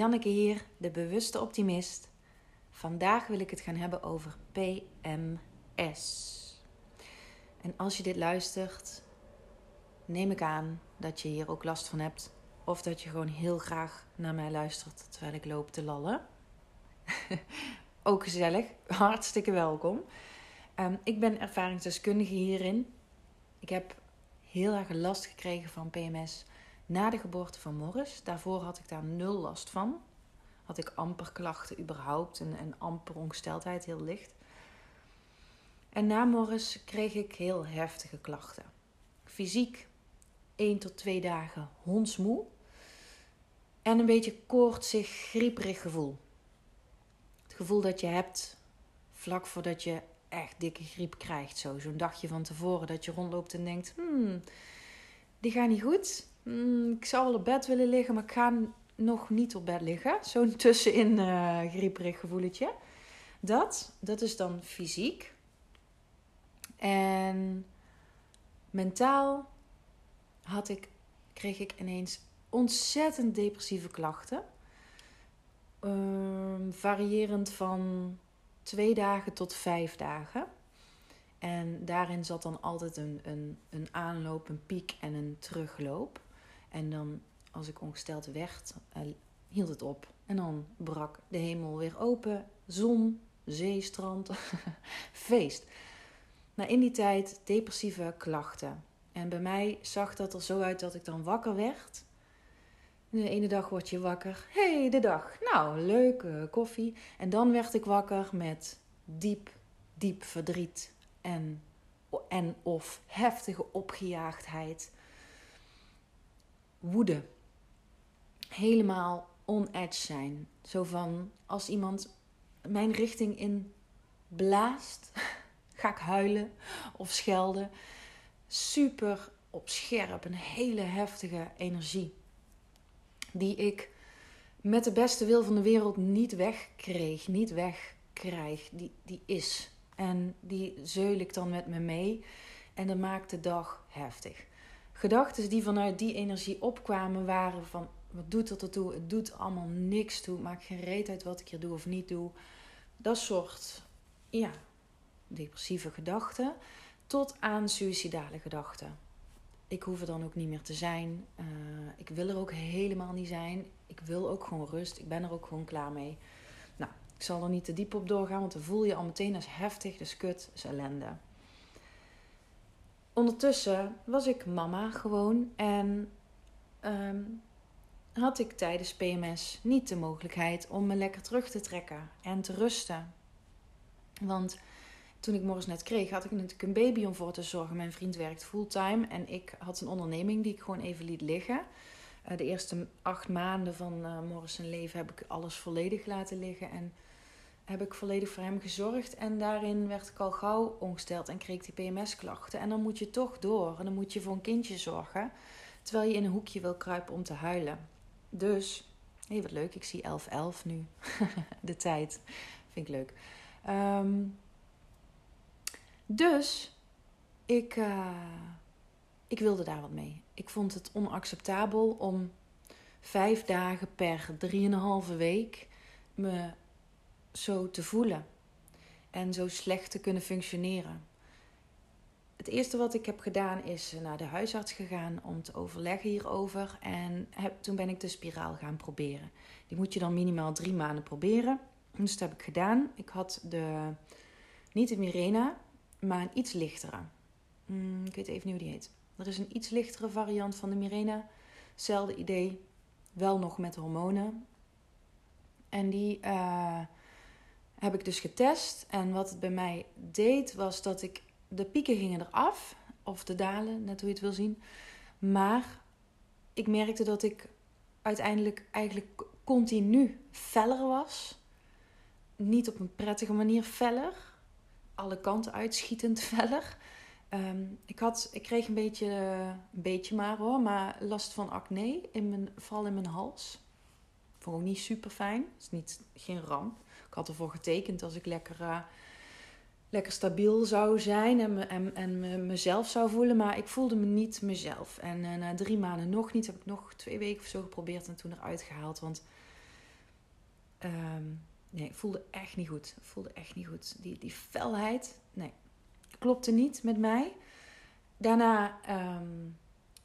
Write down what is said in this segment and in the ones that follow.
Janneke hier, de bewuste optimist. Vandaag wil ik het gaan hebben over PMS. En als je dit luistert, neem ik aan dat je hier ook last van hebt. Of dat je gewoon heel graag naar mij luistert terwijl ik loop te lallen. ook gezellig, hartstikke welkom. Um, ik ben ervaringsdeskundige hierin. Ik heb heel erg last gekregen van PMS na de geboorte van Morris. Daarvoor had ik daar nul last van. Had ik amper klachten überhaupt en, en amper ongesteldheid, heel licht. En na Morris kreeg ik heel heftige klachten. Fysiek 1 tot 2 dagen hondsmoe. En een beetje koortsig, grieperig gevoel. Het gevoel dat je hebt vlak voordat je echt dikke griep krijgt. Zo, zo'n dagje van tevoren dat je rondloopt en denkt: hmm, die gaat niet goed. Hmm, ik zou wel op bed willen liggen, maar ik ga nog niet op bed liggen. Zo'n tussenin uh, grieperig gevoeletje. Dat, dat is dan fysiek. En mentaal had ik, kreeg ik ineens ontzettend depressieve klachten. Um, variërend van twee dagen tot vijf dagen. En daarin zat dan altijd een, een, een aanloop, een piek en een terugloop. En dan, als ik ongesteld werd, uh, hield het op. En dan brak de hemel weer open. Zon, zee, strand, feest. Nou, in die tijd depressieve klachten. En bij mij zag dat er zo uit dat ik dan wakker werd. De ene dag word je wakker. hey, de dag. Nou, leuke koffie. En dan werd ik wakker met diep, diep verdriet en, en of heftige opgejaagdheid. Woede. Helemaal on edge zijn. Zo van als iemand mijn richting in blaast, ga ik huilen of schelden. Super op scherp, een hele heftige energie. Die ik met de beste wil van de wereld niet wegkreeg, niet wegkrijg. Die, die is. En die zeul ik dan met me mee. En dat maakt de dag heftig. Gedachten die vanuit die energie opkwamen waren van... Wat doet dat ertoe? Het doet allemaal niks toe. Maakt geen reet uit wat ik hier doe of niet doe. Dat soort, ja, depressieve gedachten. Tot aan suïcidale gedachten. Ik hoef er dan ook niet meer te zijn. Uh, ik wil er ook helemaal niet zijn. Ik wil ook gewoon rust. Ik ben er ook gewoon klaar mee. Ik zal er niet te diep op doorgaan, want dan voel je al meteen als heftig, dus kut, is ellende. Ondertussen was ik mama gewoon en um, had ik tijdens PMS niet de mogelijkheid om me lekker terug te trekken en te rusten. Want toen ik Morris net kreeg, had ik natuurlijk een baby om voor te zorgen. Mijn vriend werkt fulltime en ik had een onderneming die ik gewoon even liet liggen. Uh, de eerste acht maanden van uh, Morris' leven heb ik alles volledig laten liggen. En heb ik volledig voor hem gezorgd. En daarin werd ik al gauw ongesteld en kreeg die PMS-klachten. En dan moet je toch door. En dan moet je voor een kindje zorgen. Terwijl je in een hoekje wil kruipen om te huilen. Dus, hé, hey, wat leuk. Ik zie 11-11 nu. De tijd. Vind ik leuk. Um, dus, ik, uh, ik wilde daar wat mee. Ik vond het onacceptabel om vijf dagen per drieënhalve week me zo te voelen en zo slecht te kunnen functioneren. Het eerste wat ik heb gedaan is naar de huisarts gegaan om te overleggen hierover. En heb, toen ben ik de spiraal gaan proberen. Die moet je dan minimaal drie maanden proberen. Dus dat heb ik gedaan. Ik had de, niet de Mirena, maar een iets lichtere. Hmm, ik weet even niet hoe die heet. Er is een iets lichtere variant van de Mirena. Hetzelfde idee, wel nog met hormonen. En die, uh, heb ik dus getest. En wat het bij mij deed, was dat ik de pieken gingen eraf. Of de dalen, net hoe je het wil zien. Maar ik merkte dat ik uiteindelijk eigenlijk continu feller was. Niet op een prettige manier feller. Alle kanten uitschietend feller. Um, ik, had, ik kreeg een beetje, een beetje maar hoor, maar last van acne, in mijn, vooral in mijn hals. Vond niet super fijn. Is niet, geen ramp. Ik had ervoor getekend als ik lekker, uh, lekker stabiel zou zijn en, me, en, en mezelf zou voelen. Maar ik voelde me niet mezelf. En uh, na drie maanden nog niet. Heb ik nog twee weken of zo geprobeerd en toen eruit gehaald. Want ehm, nee, voelde echt niet goed. Voelde echt niet goed. Die, die felheid, nee, klopte niet met mij. Daarna ehm,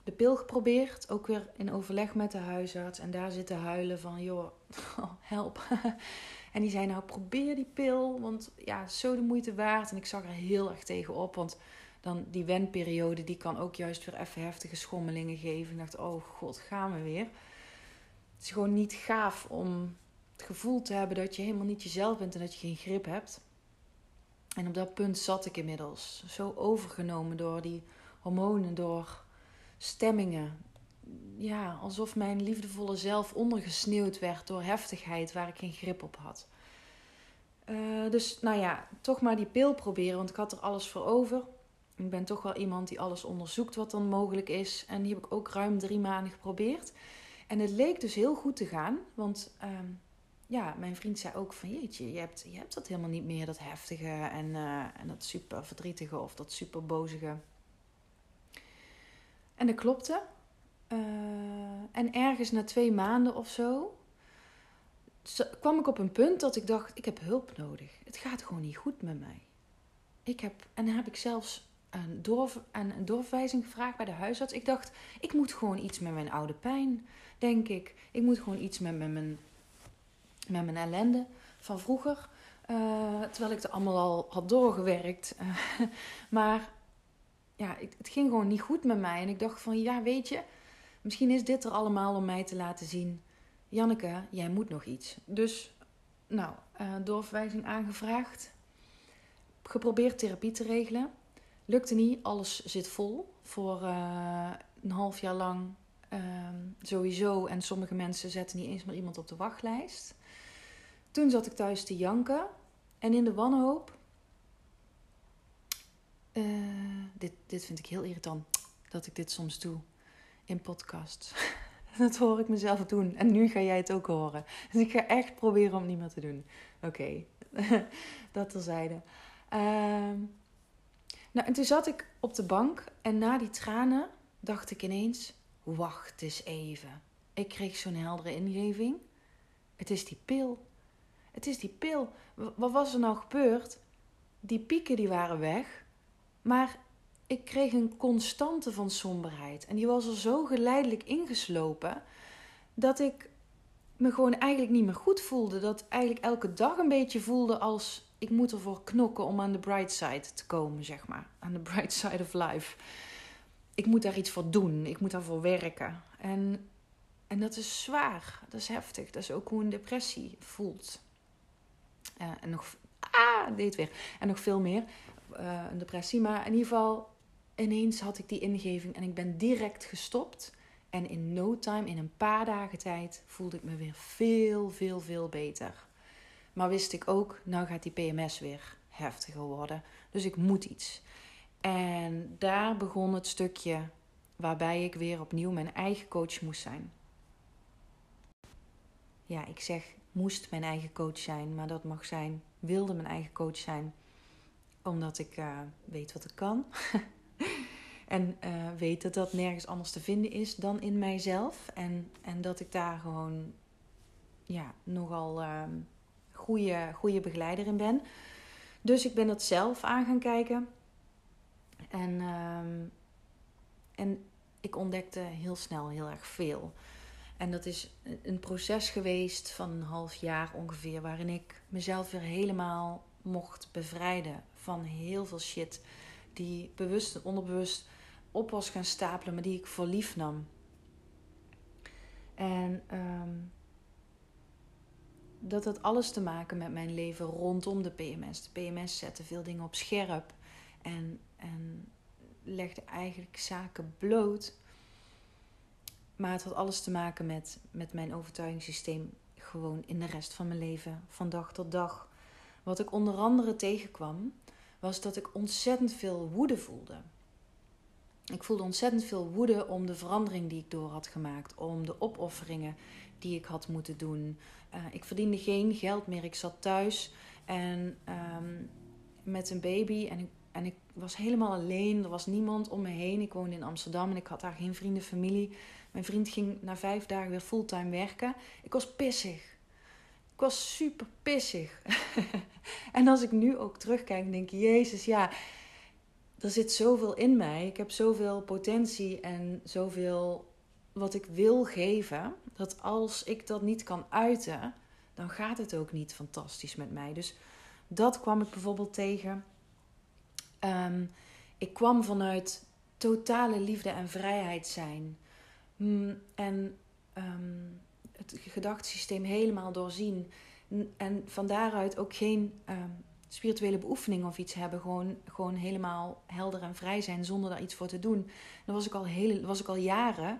de pil geprobeerd, ook weer in overleg met de huisarts. En daar zitten huilen van, joh, help. En die zei, nou probeer die pil, want ja, zo de moeite waard. En ik zag er heel erg tegen op, want dan die wenperiode, die kan ook juist weer even heftige schommelingen geven. Ik dacht, oh god, gaan we weer. Het is gewoon niet gaaf om het gevoel te hebben dat je helemaal niet jezelf bent en dat je geen grip hebt. En op dat punt zat ik inmiddels. Zo overgenomen door die hormonen, door stemmingen. Ja, alsof mijn liefdevolle zelf ondergesneeuwd werd door heftigheid waar ik geen grip op had. Uh, dus nou ja, toch maar die pil proberen, want ik had er alles voor over. Ik ben toch wel iemand die alles onderzoekt wat dan mogelijk is. En die heb ik ook ruim drie maanden geprobeerd. En het leek dus heel goed te gaan, want ehm, ja, mijn vriend zei ook van jeetje, je hebt, je hebt dat helemaal niet meer, dat heftige en, uh, en dat super verdrietige of dat super bozige. En dat klopte. Uh, en ergens na twee maanden of zo kwam ik op een punt dat ik dacht, ik heb hulp nodig. Het gaat gewoon niet goed met mij. Ik heb, en dan heb ik zelfs een, doorv een doorverwijzing gevraagd bij de huisarts. Ik dacht, ik moet gewoon iets met mijn oude pijn, denk ik. Ik moet gewoon iets met, met, mijn, met mijn ellende van vroeger. Uh, terwijl ik er allemaal al had doorgewerkt. Maar ja, het ging gewoon niet goed met mij. En ik dacht van, ja, weet je, misschien is dit er allemaal om mij te laten zien. Janneke, jij moet nog iets. Dus, nou, uh, doorverwijzing aangevraagd. Geprobeerd therapie te regelen. Lukte niet, alles zit vol. Voor uh, een half jaar lang uh, sowieso. En sommige mensen zetten niet eens meer iemand op de wachtlijst. Toen zat ik thuis te janken. En in de wanhoop uh, dit, dit vind ik heel irritant dat ik dit soms doe in podcasts. dat hoor ik mezelf doen. En nu ga jij het ook horen. Dus ik ga echt proberen om niet meer te doen. Oké, dat terzijde. Uh, nou, en toen zat ik op de bank en na die tranen dacht ik ineens: wacht eens even. Ik kreeg zo'n heldere ingeving. Het is die pil. Het is die pil. Wat was er nou gebeurd? Die pieken die waren weg. Maar ik kreeg een constante van somberheid. En die was er zo geleidelijk ingeslopen dat ik me gewoon eigenlijk niet meer goed voelde. Dat eigenlijk elke dag een beetje voelde als ik moet ervoor knokken om aan de bright side te komen, zeg maar. Aan de bright side of life. Ik moet daar iets voor doen. Ik moet daarvoor werken. En, en dat is zwaar. Dat is heftig. Dat is ook hoe een depressie voelt. Uh, en nog... Ah, deed weer. En nog veel meer uh, een depressie. Maar in ieder geval, ineens had ik die ingeving en ik ben direct gestopt. En in no time, in een paar dagen tijd, voelde ik me weer veel, veel, veel beter. Maar wist ik ook, nou gaat die PMS weer heftiger worden. Dus ik moet iets. En daar begon het stukje waarbij ik weer opnieuw mijn eigen coach moest zijn. Ja, ik zeg moest mijn eigen coach zijn, maar dat mag zijn, wilde mijn eigen coach zijn omdat ik uh, weet wat ik kan. en uh, weet dat dat nergens anders te vinden is dan in mijzelf. En, en dat ik daar gewoon ja, nogal uh, goede, goede begeleider in ben. Dus ik ben dat zelf aan gaan kijken. En, ehm, en ik ontdekte heel snel heel erg veel. En dat is een proces geweest van een half jaar ongeveer, waarin ik mezelf weer helemaal mocht bevrijden van heel veel shit die bewust en onderbewust op was gaan stapelen, maar die ik voor lief nam. En um, dat had alles te maken met mijn leven rondom de PMS. De PMS zette veel dingen op scherp en, en legde eigenlijk zaken bloot. Maar het had alles te maken met, met mijn overtuigingssysteem gewoon in de rest van mijn leven, van dag tot dag. Wat ik onder andere tegenkwam, was dat ik ontzettend veel woede voelde. Ik voelde ontzettend veel woede om de verandering die ik door had gemaakt, om de opofferingen die ik had moeten doen. Uh, ik verdiende geen geld meer. Ik zat thuis en um, met een baby en ik, en ik was helemaal alleen. Er was niemand om me heen. Ik woonde in Amsterdam en ik had daar geen vrienden, familie. Mijn vriend ging na vijf dagen weer fulltime werken. Ik was pissig. Ik was super pissig. en als ik nu ook terugkijk, denk ik, Jezus, ja, er zit zoveel in mij. Ik heb zoveel potentie en zoveel wat ik wil geven. Dat als ik dat niet kan uiten, dan gaat het ook niet fantastisch met mij. Dus dat kwam ik bijvoorbeeld tegen. Ehm, ik kwam vanuit totale liefde en vrijheid zijn. Mm, en ehm, het gedachtesysteem helemaal doorzien. En van daaruit ook geen um, spirituele beoefening of iets hebben. Gewoon, gewoon helemaal helder en vrij zijn zonder daar iets voor te doen. Dat was ik al, heel, was ik al jaren.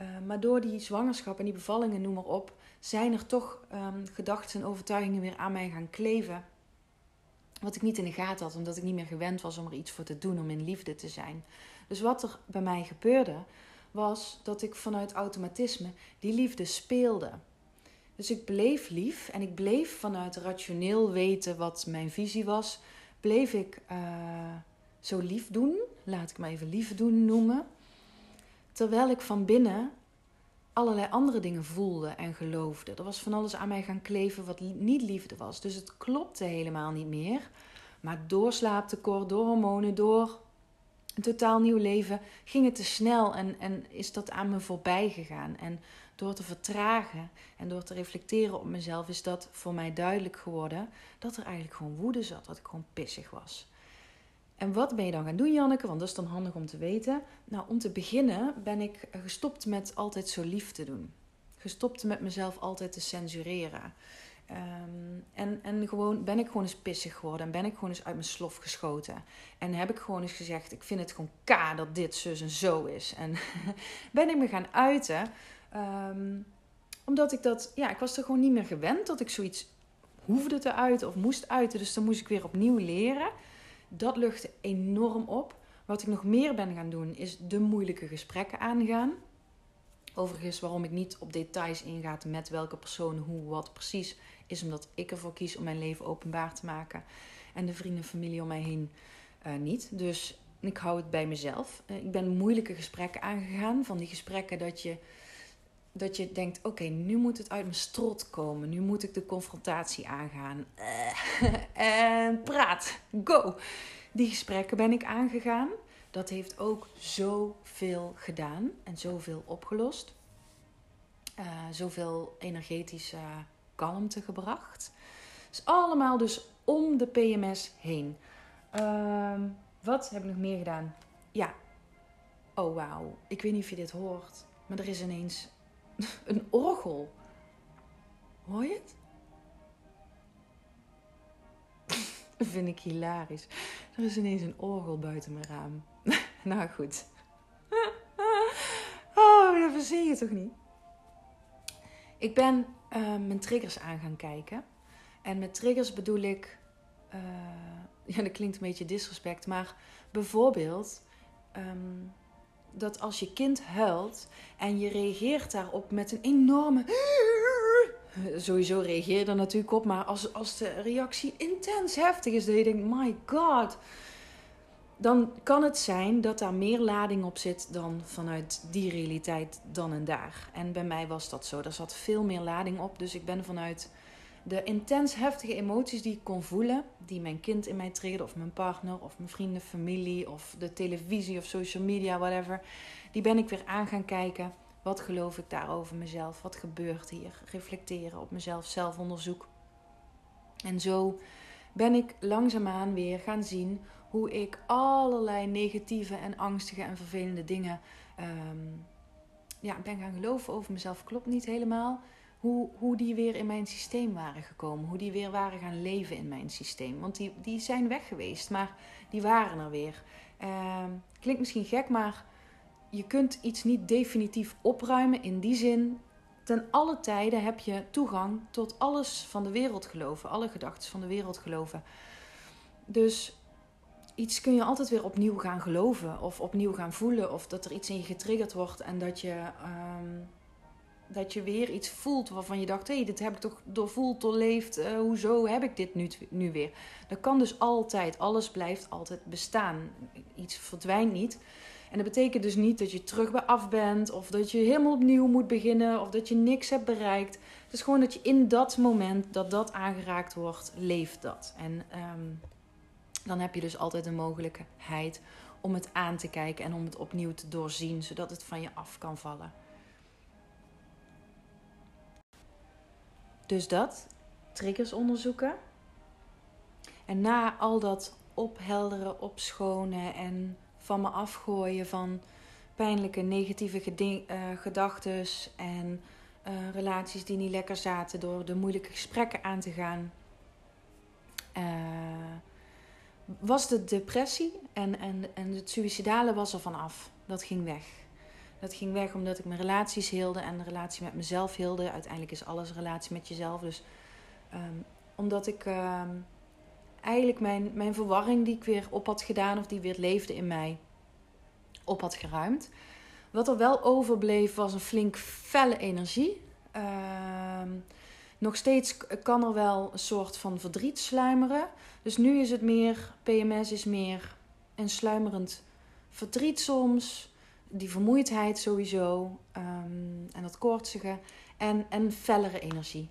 Uh, maar door die zwangerschap en die bevallingen, noem maar op, zijn er toch um, gedachten en overtuigingen weer aan mij gaan kleven. Wat ik niet in de gaten had, omdat ik niet meer gewend was om er iets voor te doen, om in liefde te zijn. Dus wat er bij mij gebeurde, was dat ik vanuit automatisme die liefde speelde. Dus ik bleef lief en ik bleef vanuit rationeel weten wat mijn visie was, bleef ik uh, zo lief doen, laat ik me even lief doen noemen. Terwijl ik van binnen allerlei andere dingen voelde en geloofde. Er was van alles aan mij gaan kleven wat niet liefde was. Dus het klopte helemaal niet meer. Maar door slaaptekort, door hormonen, door een totaal nieuw leven ging het te snel en, en is dat aan me voorbij gegaan. En door te vertragen en door te reflecteren op mezelf is dat voor mij duidelijk geworden dat er eigenlijk gewoon woede zat, dat ik gewoon pissig was. En wat ben je dan gaan doen, Janneke? Want dat is dan handig om te weten. Nou, om te beginnen ben ik gestopt met altijd zo lief te doen. Gestopt met mezelf altijd te censureren. Um, en, en gewoon ben ik gewoon eens pissig geworden. En ben ik gewoon eens uit mijn slof geschoten. En heb ik gewoon eens gezegd: Ik vind het gewoon k dat dit zus en zo is. En ben ik me gaan uiten. Um, omdat ik dat, ja, ik was er gewoon niet meer gewend dat ik zoiets hoefde te uiten of moest uiten. Dus dan moest ik weer opnieuw leren. Dat luchtte enorm op. Wat ik nog meer ben gaan doen, is de moeilijke gesprekken aangaan. Overigens, waarom ik niet op details inga met welke persoon, hoe, wat precies, is omdat ik ervoor kies om mijn leven openbaar te maken. En de vrienden en familie om mij heen uh, niet. Dus ik hou het bij mezelf. Uh, ik ben moeilijke gesprekken aangegaan. Van die gesprekken dat je, dat je denkt: oké, nu moet het uit mijn strot komen. Nu moet ik de confrontatie aangaan. Uh, en praat. Go. Die gesprekken ben ik aangegaan. Dat heeft ook zoveel gedaan en zoveel opgelost. zoveel energetische kalmte gebracht. is allemaal dus om de PMS heen. Um, wat heb ik nog meer gedaan? Ja. Oh wauw. Ik weet niet of je dit hoort. Maar er is ineens een orgel. Hoor je het? Dat vind ik hilarisch. Er is ineens een orgel buiten mijn raam. Nou goed. oh, dat verzin je toch niet? Ik ben uh, mijn triggers aan gaan kijken. En met triggers bedoel ik, uh, ja, dat klinkt een beetje disrespect, maar bijvoorbeeld um, dat als je kind huilt en je reageert daarop met een enorme. Sowieso reageer je er natuurlijk op, maar als, als de reactie intens heftig is, dat je denkt: My god dan kan het zijn dat daar meer lading op zit dan vanuit die realiteit dan en daar. En bij mij was dat zo. Er zat veel meer lading op. Dus ik ben vanuit de intens heftige emoties die ik kon voelen, die mijn kind in mij triggerde, of mijn partner, of mijn vrienden, familie, of de televisie of social media, whatever, die ben ik weer aan gaan kijken. Wat geloof ik daarover mezelf? Wat gebeurt hier? Reflecteren op mezelf, zelfonderzoek. En zo ben ik langzaamaan weer gaan zien hoe ik allerlei negatieve en angstige en vervelende dingen um, ja, ben gaan geloven over mezelf. Klopt niet helemaal. Hoe, hoe die weer in mijn systeem waren gekomen. Hoe die weer waren gaan leven in mijn systeem. Want die, die zijn weg geweest, maar die waren er weer. Um, klinkt misschien gek, maar je kunt iets niet definitief opruimen. In die zin, ten alle tijden heb je toegang tot alles van de wereld geloven. Alle gedachten van de wereld geloven. Dus iets kun je altijd weer opnieuw gaan geloven of opnieuw gaan voelen. Of dat er iets in je getriggerd wordt en dat je, um, dat je weer iets voelt waarvan je dacht: hé, hey, dit heb ik toch doorvoeld, doorleefd. Uh, hoezo heb ik dit nu, nu weer? Dat kan dus altijd. Alles blijft altijd bestaan. Iets verdwijnt niet. En dat betekent dus niet dat je terug bij af bent, of dat je helemaal opnieuw moet beginnen, of dat je niks hebt bereikt. Het is gewoon dat je in dat moment dat dat aangeraakt wordt, leeft dat. En ehm, dan heb je dus altijd de mogelijkheid om het aan te kijken en om het opnieuw te doorzien, zodat het van je af kan vallen. Dus dat, triggers onderzoeken. En na al dat ophelderen, opschonen en van me afgooien van pijnlijke negatieve uh, gedachten en uh, relaties die niet lekker zaten door de moeilijke gesprekken aan te gaan, uh, was de depressie en, en, en het suïcidale was er vanaf. Dat ging weg. Dat ging weg omdat ik mijn relaties hielde en de relatie met mezelf hielde. Uiteindelijk is alles relatie met jezelf. Dus um, omdat ik um, eigenlijk mijn, mijn verwarring die ik weer op had gedaan, of die weer leefde in mij, op had geruimd. Wat er wel overbleef was een flink felle energie. Uh, nog steeds kan er wel een soort van verdriet sluimeren. Dus nu is het meer, PMS is meer een sluimerend verdriet soms. Die vermoeidheid sowieso. Um, en dat koortsige. En, en fellere energie.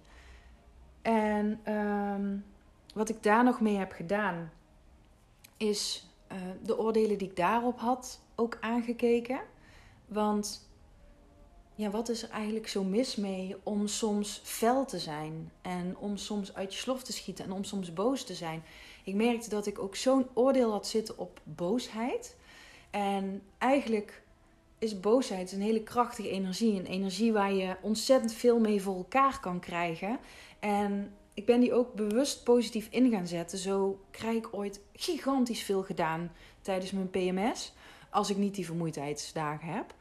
En um, wat ik daar nog mee heb gedaan, is uh, de oordelen die ik daarop had ook aangekeken. Want ja, wat is er eigenlijk zo mis mee om soms fel te zijn en om soms uit je slof te schieten en om soms boos te zijn? Ik merkte dat ik ook zo'n oordeel had zitten op boosheid. En eigenlijk is boosheid een hele krachtige energie. Een energie waar je ontzettend veel mee voor elkaar kan krijgen. En ik ben die ook bewust positief in gaan zetten. Zo krijg ik ooit gigantisch veel gedaan tijdens mijn PMS. Als ik niet die vermoeidheidsdagen heb.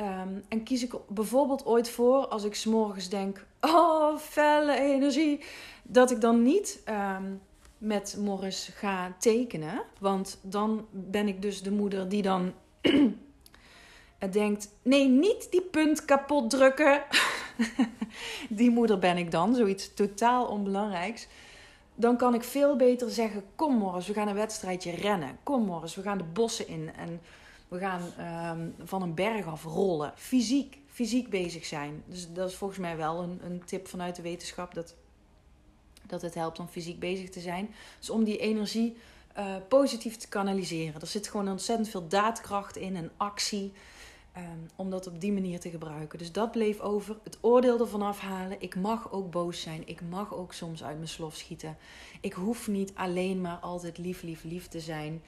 Um, en kies ik bijvoorbeeld ooit voor als ik s'morgens denk: oh, felle energie. Dat ik dan niet um, met Morris ga tekenen. Want dan ben ik dus de moeder die dan denkt: nee, niet die punt kapot drukken. die moeder ben ik dan, zoiets totaal onbelangrijks. Dan kan ik veel beter zeggen: Kom Morris, we gaan een wedstrijdje rennen. Kom Morris, we gaan de bossen in en we gaan um, van een berg af rollen. Fysiek, fysiek bezig zijn. Dus dat is volgens mij wel een, een tip vanuit de wetenschap dat, dat het helpt om fysiek bezig te zijn. Dus om die energie uh, positief te kanaliseren. Er zit gewoon ontzettend veel daadkracht in en actie. Um, om dat op die manier te gebruiken. Dus dat bleef over. Het oordeel ervan afhalen. Ik mag ook boos zijn. Ik mag ook soms uit mijn slof schieten. Ik hoef niet alleen maar altijd lief, lief, lief te zijn.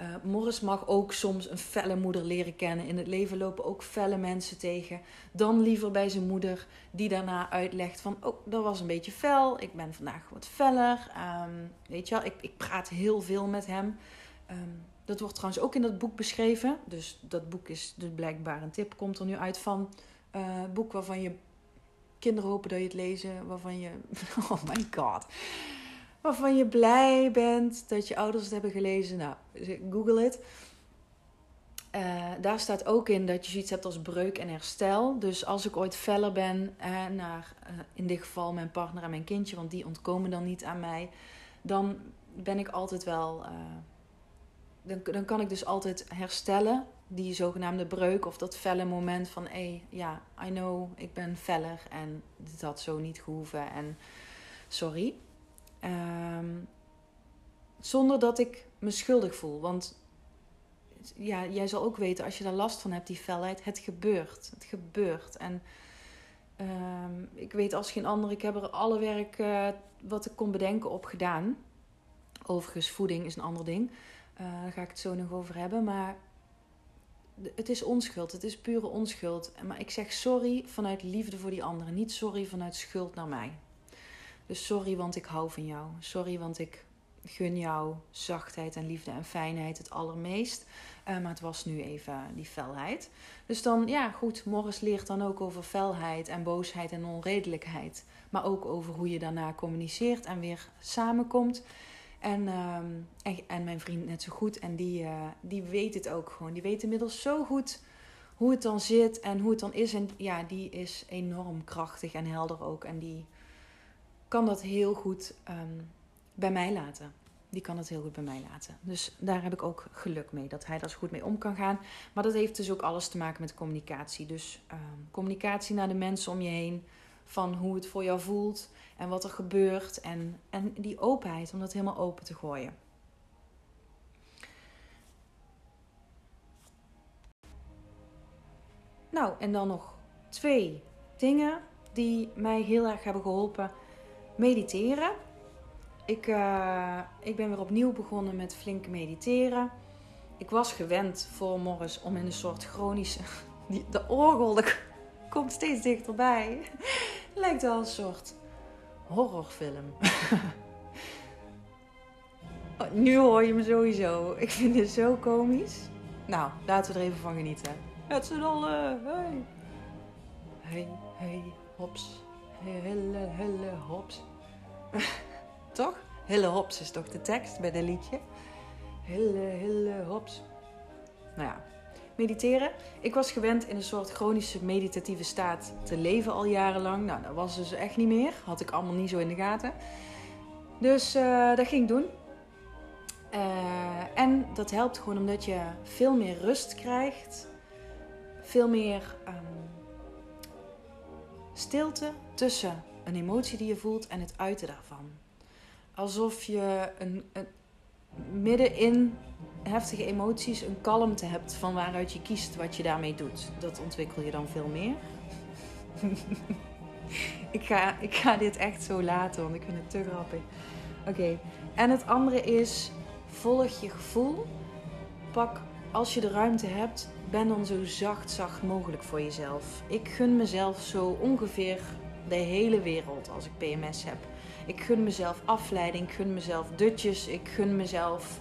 Uh, Morris mag ook soms een felle moeder leren kennen. In het leven lopen ook felle mensen tegen. Dan liever bij zijn moeder, die daarna uitlegt van... Oh, dat was een beetje fel. Ik ben vandaag wat feller. Um, weet je wel, ik, ik praat heel veel met hem. Um, dat wordt trouwens ook in dat boek beschreven. Dus dat boek is dus blijkbaar een tip. Komt er nu uit van uh, boek waarvan je kinderen hopen dat je het lezen. Waarvan je, oh my god. Waarvan je blij bent dat je ouders het hebben gelezen. Nou, google het. Uh, daar staat ook in dat je zoiets hebt als breuk en herstel. Dus als ik ooit feller ben naar uh, in dit geval mijn partner en mijn kindje, want die ontkomen dan niet aan mij, dan ben ik altijd wel dan, dan kan ik dus altijd herstellen, die zogenaamde breuk of dat felle moment van hé, ja, I know, ik ben feller en dit had zo niet gehoeven en sorry. Um, zonder dat ik me schuldig voel. Want ja, jij zal ook weten als je daar last van hebt, die felheid, het gebeurt. Het gebeurt. En um, ik weet als geen ander, ik heb er alle werk uh, wat ik kon bedenken op gedaan. Overigens, voeding is een ander ding. Uh, daar ga ik het zo nog over hebben. Maar het is onschuld. Het is pure onschuld. Maar ik zeg sorry vanuit liefde voor die anderen. Niet sorry vanuit schuld naar mij. Dus sorry, want ik hou van jou. Sorry, want ik gun jou zachtheid en liefde en fijnheid het allermeest. Uh, maar het was nu even die felheid. Dus dan, ja, goed. Morris leert dan ook over felheid en boosheid en onredelijkheid. Maar ook over hoe je daarna communiceert en weer samenkomt. En, um, en, mijn vriend net zo goed. En die, uh, die weet het ook gewoon. Die weet inmiddels zo goed hoe het dan zit en hoe het dan is. En ja, die is enorm krachtig en helder ook. En die kan dat heel goed um, bij mij laten. die kan het heel goed bij mij laten. Dus daar heb ik ook geluk mee dat hij daar zo goed mee om kan gaan. Maar dat heeft dus ook alles te maken met communicatie. Dus ehm, communicatie naar de mensen om je heen. Van hoe het voor jou voelt en wat er gebeurt. En, en die openheid om dat helemaal open te gooien. Nou, en dan nog twee dingen die mij heel erg hebben geholpen. Mediteren. Ik, uh, ik ben weer opnieuw begonnen met flink mediteren. Ik was gewend voor morgens om in een soort chronische. De orgel komt steeds dichterbij. Lijkt wel een soort horrorfilm. oh, nu hoor je me sowieso. Ik vind het zo komisch. Nou, laten we er even van genieten. Het z'n allen. Hey. Hey, hey, hops. Hey, helle, helle, hops. toch? Hille hops is toch de tekst bij de liedje? Hille, hille, hops. Nou ja, mediteren. Ik was gewend in een soort chronische meditatieve staat te leven al jarenlang. Nou, dat was dus echt niet meer. Had ik allemaal niet zo in de gaten. Dus uh, dat ging ik doen. Uh, en dat helpt gewoon omdat je veel meer rust krijgt. Veel meer um, stilte tussen een emotie die je voelt en het uiten daarvan. Alsof je een, midden in heftige emoties een kalmte hebt van waaruit je kiest wat je daarmee doet. Dat ontwikkel je dan veel meer. ik, ga, ik ga dit echt zo laten, want ik vind het te grappig. Oké, en het andere is: volg je gevoel. Pak als je de ruimte hebt, ben dan zo zacht, zacht mogelijk voor jezelf. Ik gun mezelf zo ongeveer de hele wereld als ik PMS heb. Ik gun mezelf afleiding, ik gun mezelf dutjes, ik gun mezelf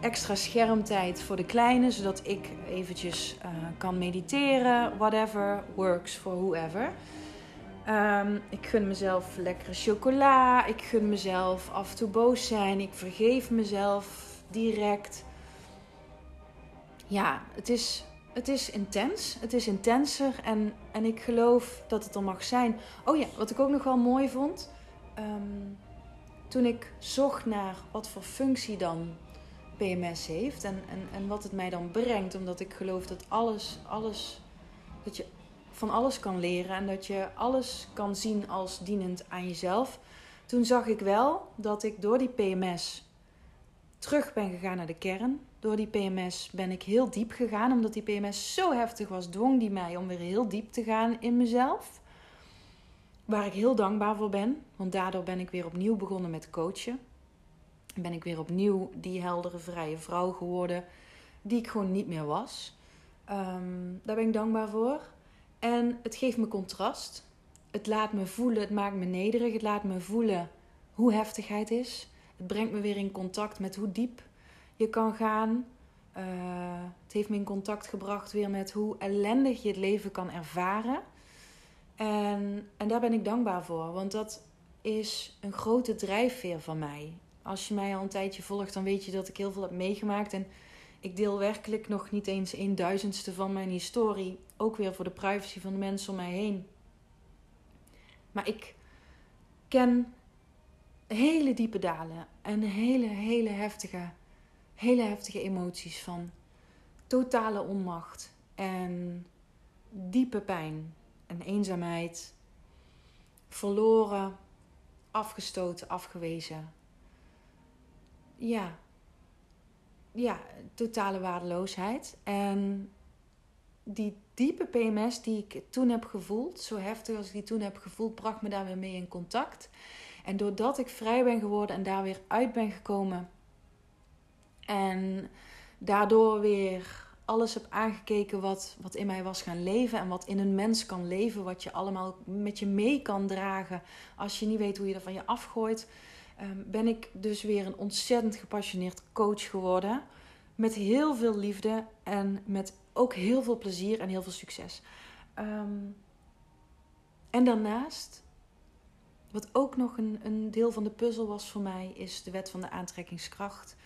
extra schermtijd voor de kleine, zodat ik eventjes uh, kan mediteren, whatever works for whoever. Um, ik gun mezelf lekkere chocola, ik gun mezelf af en toe boos zijn, ik vergeef mezelf direct. Ja, het is het is intens. Het is intenser. En, en ik geloof dat het er mag zijn. Oh ja, wat ik ook nog wel mooi vond. Um, toen ik zocht naar wat voor functie dan PMS heeft. En, en, en wat het mij dan brengt. Omdat ik geloof dat alles, alles. Dat je van alles kan leren. En dat je alles kan zien als dienend aan jezelf. Toen zag ik wel dat ik door die PMS terug ben gegaan naar de kern door die PMS ben ik heel diep gegaan. Omdat die PMS zo heftig was, dwong die mij om weer heel diep te gaan in mezelf. Waar ik heel dankbaar voor ben. Want daardoor ben ik weer opnieuw begonnen met coachen. Ben ik weer opnieuw die heldere, vrije vrouw geworden. Die ik gewoon niet meer was. Um, daar ben ik dankbaar voor. En het geeft me contrast. Het laat me voelen, het maakt me nederig. Het laat me voelen hoe heftigheid is. Het brengt me weer in contact met hoe diep je kan gaan. Uh, het heeft me in contact gebracht weer met hoe ellendig je het leven kan ervaren. En, en daar ben ik dankbaar voor, want dat is een grote drijfveer van mij. Als je mij al een tijdje volgt, dan weet je dat ik heel veel heb meegemaakt. En ik deel werkelijk nog niet eens een duizendste van mijn historie. Ook weer voor de privacy van de mensen om mij heen. Maar ik ken hele diepe dalen en hele, hele heftige hele heftige emoties van totale onmacht en diepe pijn en eenzaamheid, verloren, afgestoten, afgewezen. Ja, ja, totale waardeloosheid. En die diepe PMS die ik toen heb gevoeld, zo heftig als ik die toen heb gevoeld, bracht me daar weer mee in contact. En doordat ik vrij ben geworden en daar weer uit ben gekomen, en daardoor weer alles heb aangekeken wat, wat in mij was gaan leven. En wat in een mens kan leven. Wat je allemaal met je mee kan dragen. Als je niet weet hoe je er van je afgooit. Ehm, ben ik dus weer een ontzettend gepassioneerd coach geworden. Met heel veel liefde en met ook heel veel plezier en heel veel succes. Ehm, en daarnaast, wat ook nog een, een deel van de puzzel was voor mij, is de wet van de aantrekkingskracht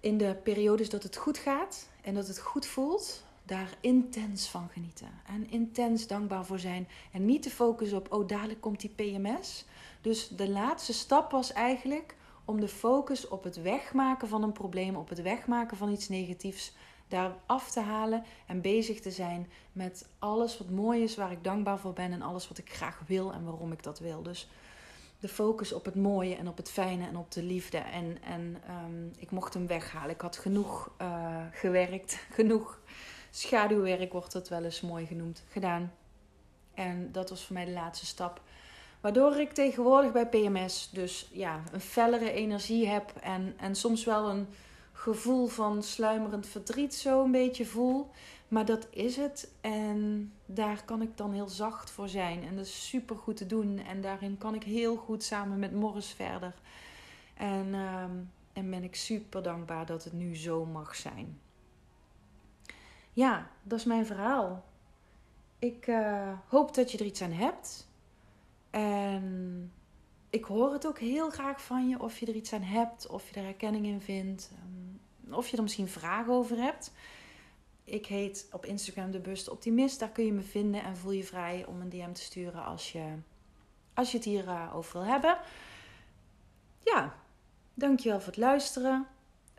in de periodes dat het goed gaat en dat het goed voelt, daar intens van genieten. En intens dankbaar voor zijn. En niet te focussen op, oh dadelijk komt die PMS. Dus de laatste stap was eigenlijk om de focus op het wegmaken van een probleem, op het wegmaken van iets negatiefs, daar af te halen en bezig te zijn met alles wat mooi is, waar ik dankbaar voor ben en alles wat ik graag wil en waarom ik dat wil. Dus de focus op het mooie en op het fijne en op de liefde. En, en um, ik mocht hem weghalen. Ik had genoeg uh, gewerkt, genoeg schaduwwerk wordt dat wel eens mooi genoemd, gedaan. En dat was voor mij de laatste stap. Waardoor ik tegenwoordig bij PMS dus ja, een fellere energie heb en, en soms wel een gevoel van sluimerend verdriet zo een beetje voel. Maar dat is het. En daar kan ik dan heel zacht voor zijn. En dat is super goed te doen. En daarin kan ik heel goed samen met Morris verder. En, uh, en ben ik super dankbaar dat het nu zo mag zijn. Ja, dat is mijn verhaal. Ik uh, hoop dat je er iets aan hebt. En ik hoor het ook heel graag van je of je er iets aan hebt, of je er herkenning in vindt, um, of je er misschien vragen over hebt. Ik heet op Instagram de Bewuste Optimist. Daar kun je me vinden en voel je vrij om een DM te sturen als je, als je het hierover uh, over wil hebben. Ja, dankjewel voor het luisteren.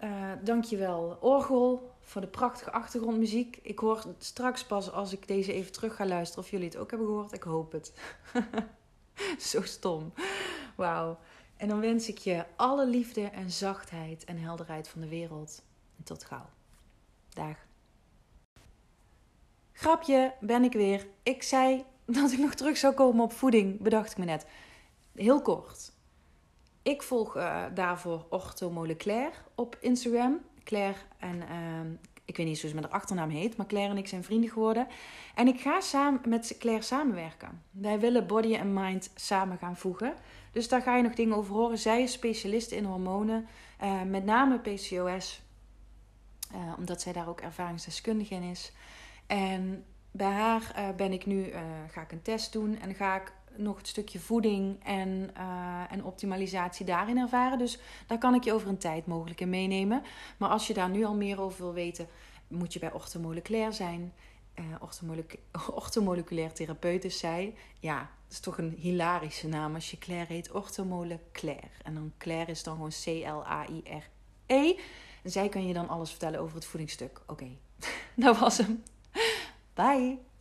Uh, dankjewel Orgel voor de prachtige achtergrondmuziek. Ik hoor straks pas als ik deze even terug ga luisteren of jullie het ook hebben gehoord. Ik hoop het. Zo stom. Wauw. En dan wens ik je alle liefde en zachtheid en helderheid van de wereld. En tot gauw. Dag. Grapje, ben ik weer. Ik zei dat ik nog terug zou komen op voeding, bedacht ik me net. Heel kort. Ik volg uh, daarvoor orthomoleculair op Instagram. Claire en uh, ik weet niet hoe ze met haar achternaam heet, maar Claire en ik zijn vrienden geworden. En ik ga samen met Claire samenwerken. Wij willen body en mind samen gaan voegen. Dus daar ga je nog dingen over horen. Zij is specialist in hormonen, uh, met name PCOS, uh, omdat zij daar ook ervaringsdeskundige in is. En bij haar uh, ben ik nu, ga ik een test doen en ga ik nog het stukje voeding en, uh, en optimalisatie daarin ervaren. Dus daar kan ik je over een tijd mogelijk in meenemen. Maar als je daar nu al meer over wil weten, moet je bij orthomoleculair zijn. Uh, orthomoleculair therapeut is zij. Ja, dat is toch een hilarische naam als je Claire heet. Orthomoleculair. En dan Claire is dan gewoon C-L-A-I-R-E. En zij kan je dan alles vertellen over het voedingsstuk. Oké, okay. dat was hem. Bye!